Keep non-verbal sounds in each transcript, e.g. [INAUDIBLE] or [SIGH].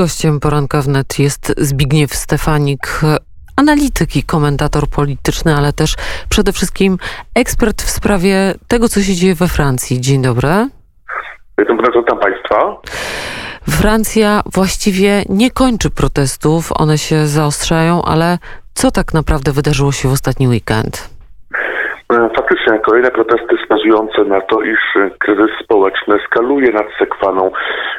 Gościem poranka wnet jest Zbigniew Stefanik, analityk i komentator polityczny, ale też przede wszystkim ekspert w sprawie tego, co się dzieje we Francji. Dzień dobry. Witam Państwa. Francja właściwie nie kończy protestów, one się zaostrzają, ale co tak naprawdę wydarzyło się w ostatni weekend? E, faktycznie kolejne protesty wskazujące na to, iż e, kryzys społeczny skaluje nad sekwaną.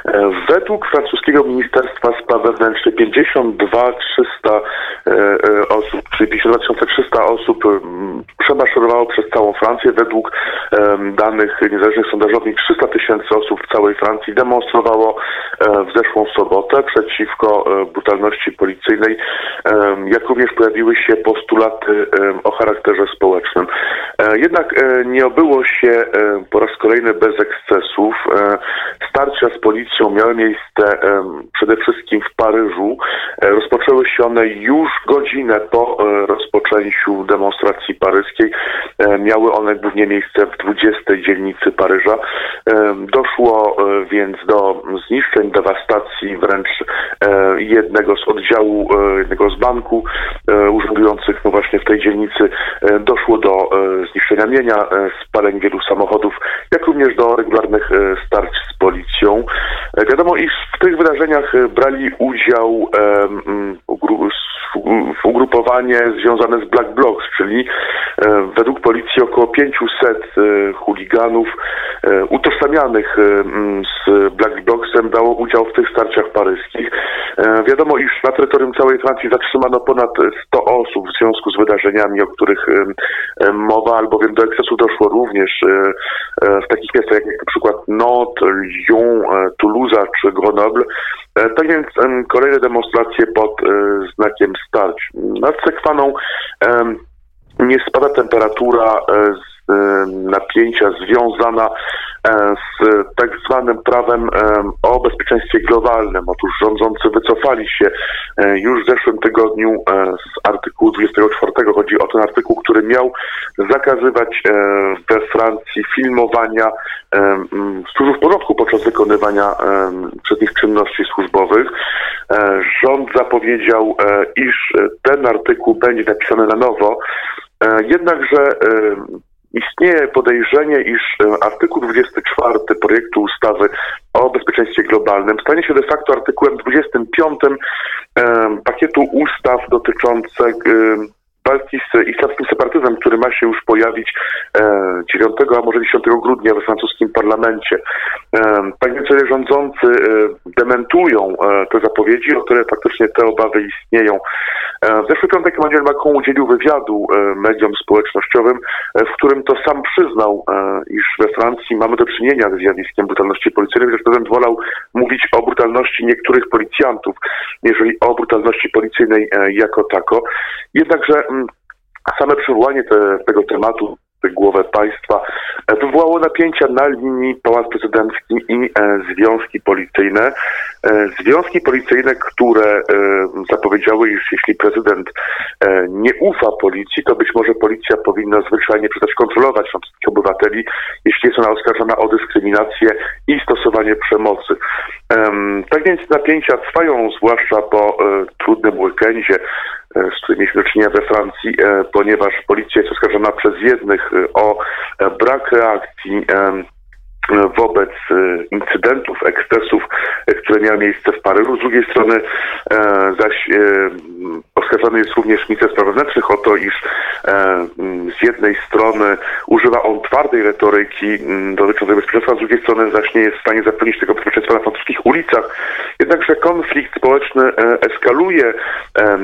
E, według francuskiego Ministerstwa Spraw Wewnętrznych 52 300 osób, czyli 52 300 osób przemaszerowało przez całą Francję. Według danych niezależnych sondażowni 300 tysięcy osób w całej Francji demonstrowało w zeszłą sobotę przeciwko brutalności policyjnej, jak również pojawiły się postulaty o charakterze społecznym. E, jednak e, nie obyło się e, po raz kolejny bez ekscesów. Starcia z policją miały miejsce przede wszystkim w Paryżu. Rozpoczęły się one już godzinę po rozpoczęciu demonstracji paryskiej. Miały one głównie miejsce w 20 dzielnicy Paryża. Doszło więc do zniszczeń, dewastacji wręcz jednego z oddziału, jednego z banku urzędujących no właśnie w tej dzielnicy. Doszło do zniszczenia mienia, e, spaleń wielu samochodów, jak również do regularnych e, starć z policją. E, wiadomo, iż w tych wydarzeniach brali udział ugrupowanie związane z Black Blocs, czyli według policji około 500 chuliganów utożsamianych z Black Blocsem dało udział w tych starciach paryskich. Wiadomo, iż na terytorium całej Francji zatrzymano ponad 100 osób w związku z wydarzeniami, o których mowa, albowiem do ekscesu doszło również e, e, w takich miastach jak przykład Nantes, Lyon, e, Toulouse czy Grenoble. Tak więc kolejne demonstracje pod znakiem starć. Nad Sekwaną nie spada temperatura z napięcia związana e, z tak zwanym prawem o bezpieczeństwie globalnym. Otóż rządzący wycofali się e, już w zeszłym tygodniu e, z artykułu 24. Chodzi o ten artykuł, który miał zakazywać we Francji filmowania służb porządku podczas wykonywania przez nich czynności służbowych. Rząd zapowiedział, iż ten artykuł będzie napisany na nowo, Jednakże Istnieje podejrzenie, iż e, artykuł 24 projektu ustawy o bezpieczeństwie globalnym stanie się de facto artykułem 25 e, pakietu ustaw dotyczących walki z islamskim separatyzmem, który ma się już pojawić 9, e, a może 10 grudnia we francuskim parlamencie. E, tak więc rządzący e, dementują te zapowiedzi, o które faktycznie te obawy istnieją. W zeszły piątek Emmanuel Macron udzielił wywiadu mediom społecznościowym, w którym to sam przyznał, iż we Francji mamy do czynienia z zjawiskiem brutalności policyjnej, że prezydent wolał mówić o brutalności niektórych policjantów, jeżeli o brutalności policyjnej jako tako. Jednakże same przywołanie te, tego tematu głowę państwa e, wywołało napięcia na linii Pałac Prezydencki i e, związki policyjne. E, związki policyjne, które zapowiedziały, iż jeśli prezydent nie ufa policji, to być może policja powinna zwyczajnie przestać kontrolować wszystkich obywateli, jeśli jest ona oskarżona o dyskryminację i stosowanie przemocy. Tak więc napięcia trwają, zwłaszcza po trudnym weekendzie z którymi mieliśmy do czynienia we Francji, e, ponieważ policja jest oskarżona przez jednych e, o brak reakcji wobec incydentów, ekscesów, które miały miejsce w Paryżu. Z drugiej strony zaś oskarżony jest również minister spraw wewnętrznych o to, iż z jednej strony używa on twardej retoryki dotyczącej bezpieczeństwa, z drugiej strony zaś nie jest w stanie zapewnić tego bezpieczeństwa na francuskich ulicach. Jednakże konflikt społeczny eskaluje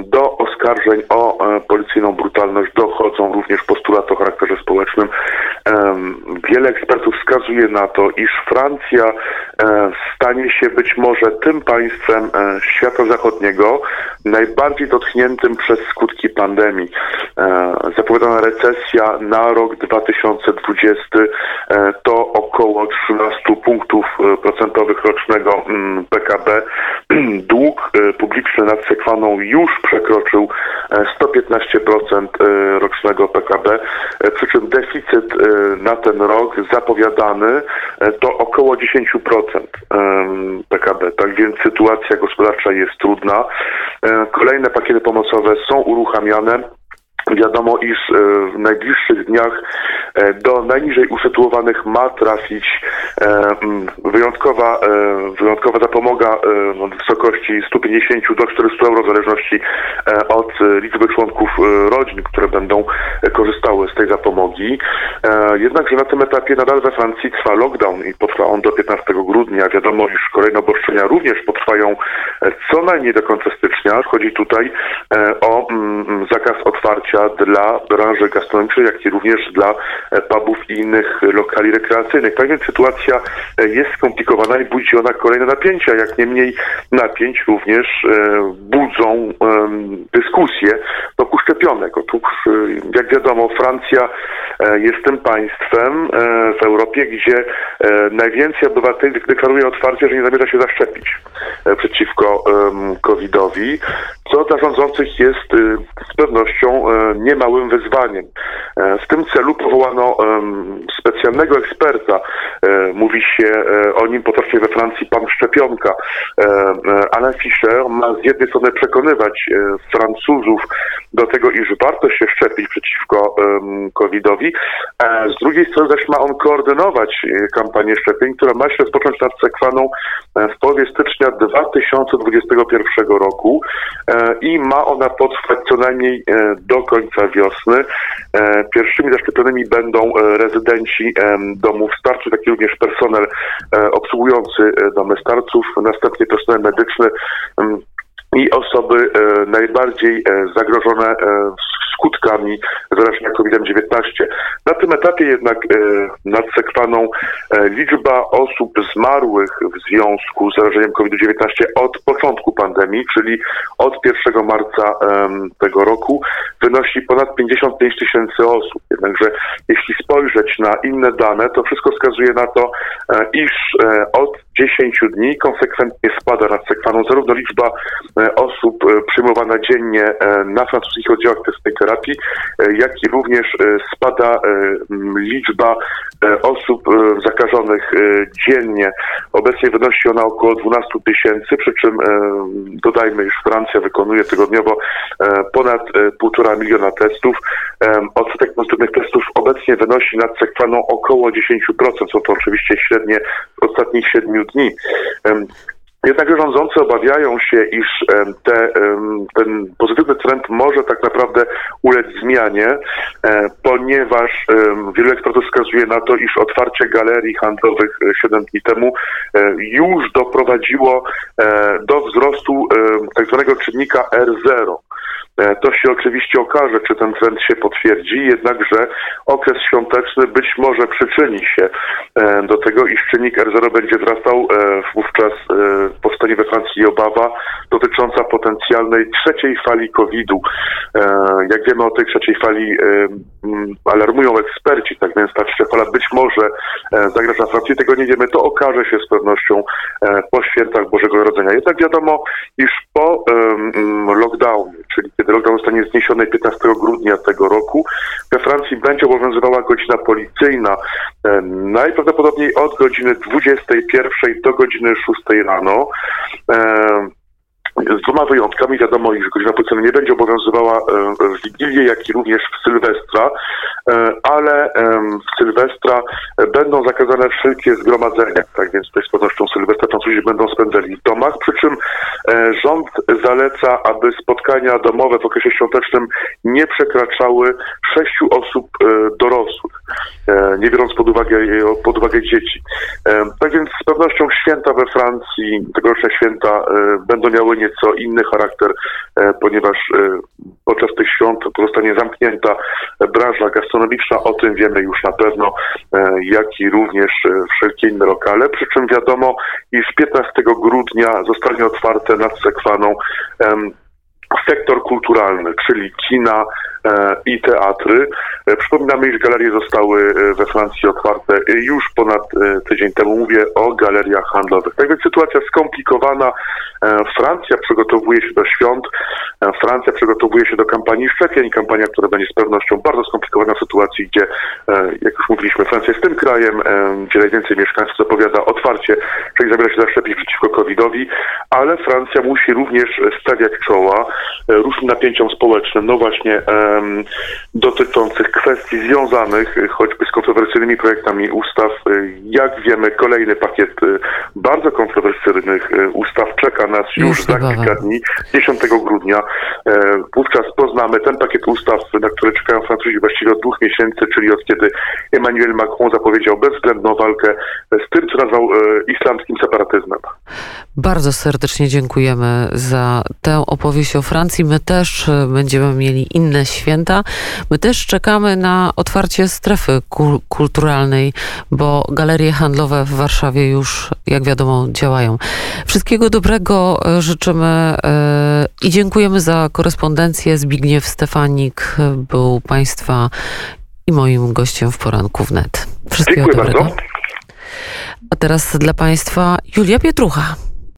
do oskarżeń o e, policyjną brutalność dochodzą również postulaty o charakterze społecznym. Wiele ekspertów wskazuje na to, iż Francja e, stanie się być może tym państwem e, świata zachodniego najbardziej dotkniętym dotkniętym przez skutki pandemii. Zapowiadana recesja na rok 2020 to około 13 punktów procentowych rocznego mm, PKB. [CLEARS THROAT] Dług publiczny nad sekwaną już przekroczył 115% rocznego PKB, przy czym deficyt na ten rok zapowiadany to około 10% PKB. Tak więc sytuacja gospodarcza jest trudna. E, kolejne pakiety pomocowe są uruchamiane. Wiadomo, iż e, w najbliższych dniach e, do najniżej usytuowanych ma trafić wyjątkowa, wyjątkowa zapomoga w wysokości 150 do 400 euro w zależności od liczby członków rodzin, które będą korzystały z tej zapomogi. Jednakże na tym etapie nadal we Francji trwa lockdown i potrwa on do 15 grudnia. Wiadomo, iż kolejne obostrzenia również potrwają co najmniej do końca stycznia. Chodzi tutaj o mm, zakaz otwarcia dla branży gastronomicznej, jak i również dla e, pubów i innych lokali rekreacyjnych. Tak więc sytuacja e, jest skomplikowana i budzi ona kolejne napięcia. Jak niemniej napięć również e, budzą dyskusje wokół szczepionek. Otóż, jak wiadomo, Francja jest tym państwem w Europie, gdzie najwięcej obywateli deklaruje otwarcie, że nie zamierza się zaszczepić przeciwko COVID-owi, co dla rządzących jest z pewnością niemałym wyzwaniem. E, w tym celu powołano specjalnego eksperta. E, mówi się e, o nim potocznie we Francji pan Szczepionka. Alain Fischer ma z jednej strony przekonywać Francuzów do tego, iż warto się szczepić przeciwko COVID-owi, z drugiej strony też ma on koordynować kampanię szczepień, która ma się rozpocząć nad Sekwaną w połowie stycznia 2021 roku i ma ona potrwać co najmniej do końca wiosny. E, pierwszymi zaszczepionymi będą e, rezydenci domów starczych, jak również personel e, obsługujący domy starców, następnie personel medyczny i osoby najbardziej zagrożone skutkami zarażenia COVID-19. Na tym etapie jednak e, nad sekwaną e, liczba osób zmarłych w związku z zarażeniem COVID-19 od początku pandemii, czyli od 1 marca tego roku, wynosi ponad 55 tysięcy osób. Jednakże jeśli spojrzeć na inne dane, to wszystko wskazuje na to, e, iż od 10 dni konsekwentnie spada nad sekwaną zarówno liczba osób przyjmowana dziennie na francuskich oddziałach testowej terapii, jak i również spada liczba osób zakażonych dziennie. Obecnie wynosi ona około 12 tysięcy, przy czym dodajmy, iż Francja wykonuje tygodniowo ponad 1,5 miliona testów. Odsetek pozytywnych testów obecnie wynosi nad sekwaną około 10%. Są to oczywiście średnie ostatnich 7 dni. Jednakże rządzący obawiają się, iż te, ten pozytywny trend może tak naprawdę ulec zmianie, e, ponieważ wielu ekspertów wskazuje na to, iż otwarcie galerii handlowych 7 e, dni temu e, już doprowadziło do wzrostu tak zwanego czynnika R0. E, to się oczywiście okaże, czy ten trend się potwierdzi, jednakże okres świąteczny być może przyczyni się e, do tego, iż czynnik R0 będzie wzrastał. E, wówczas powstanie we Francji obawa dotycząca potencjalnej trzeciej fali COVID-u. Jak wiemy o tej trzeciej fali alarmują eksperci, tak więc ta trzecia fala być może zagraża Francji. Tego nie wiemy, to okaże się z pewnością po świętach Bożego Narodzenia. Jednak wiadomo, iż po lockdownie, czyli kiedy lockdown zostanie zniesiony 15 grudnia tego roku, we Francji będzie obowiązywała godzina policyjna e, najprawdopodobniej od godziny 21 do godziny 6 rano. E, z dwoma wyjątkami. Wiadomo, iż godzina policyjna nie będzie obowiązywała e, w Wigilię, jak i również w Sylwestra, e, ale w Sylwestra będą zakazane wszelkie zgromadzenia. Tak więc z pewnością Sylwestra Francuzi będą spędzali. W domach, przy czym e, rząd zaleca, aby spotkania domowe w okresie świątecznym nie przekraczały sześciu osób dorosłych, nie biorąc pod uwagę, pod uwagę dzieci. Tak więc z pewnością święta we Francji, tegoroczne święta będą miały nieco inny charakter, e, ponieważ e, podczas tych świąt pozostanie zamknięta branża gastronomiczna, o tym wiemy już na pewno, e, jak i również wszelkie inne lokale, przy czym wiadomo, iż 15 grudnia zostanie otwarte nad Sekwaną sektor kulturalny, czyli kina e, i teatry. E, Przypominamy, iż galerie zostały e, we Francji otwarte już ponad tydzień temu. Mówię o galeriach handlowych. Tak więc sytuacja skomplikowana. Francja przygotowuje się do świąt. Francja przygotowuje się do kampanii szczepień. Kampania, która będzie z pewnością bardzo skomplikowana w sytuacji, gdzie, jak już mówiliśmy, Francja jest tym krajem, gdzie najwięcej mieszkańców zapowiada otwarcie, czyli zabiera się zaszczepić przeciwko COVID-owi, ale Francja musi również stawiać czoła różnym napięciom społecznym, no właśnie dotyczących kwestii związanych e, choćby z kontrowersyjnymi projektami ustaw. E, Jak wiemy, kolejny pakiet e, bardzo kontrowersyjnych e, ustaw czeka nas już, Już za kilka dni, 10 grudnia. E, Wówczas poznamy ten pakiet ustaw, na który czekają Francuzi właściwie od dwóch miesięcy, czyli od kiedy Emmanuel Macron zapowiedział bezwzględną walkę z tym, co nazwał e, islamskim separatyzmem. Bardzo serdecznie dziękujemy za tę opowieść o Francji. My też e, będziemy mieli inne święta. My też czekamy na otwarcie strefy kul- kulturalnej, bo galerie handlowe w Warszawie już, jak wiadomo, działają. Wszystkiego dobrego e, życzymy e, i dziękujemy za korespondencję. Zbigniew Stefanik był Państwa i moim gościem w poranku wnet. Wszystkiego Dziękuję dobrego. bardzo. A teraz dla Państwa Julia Pietrucha.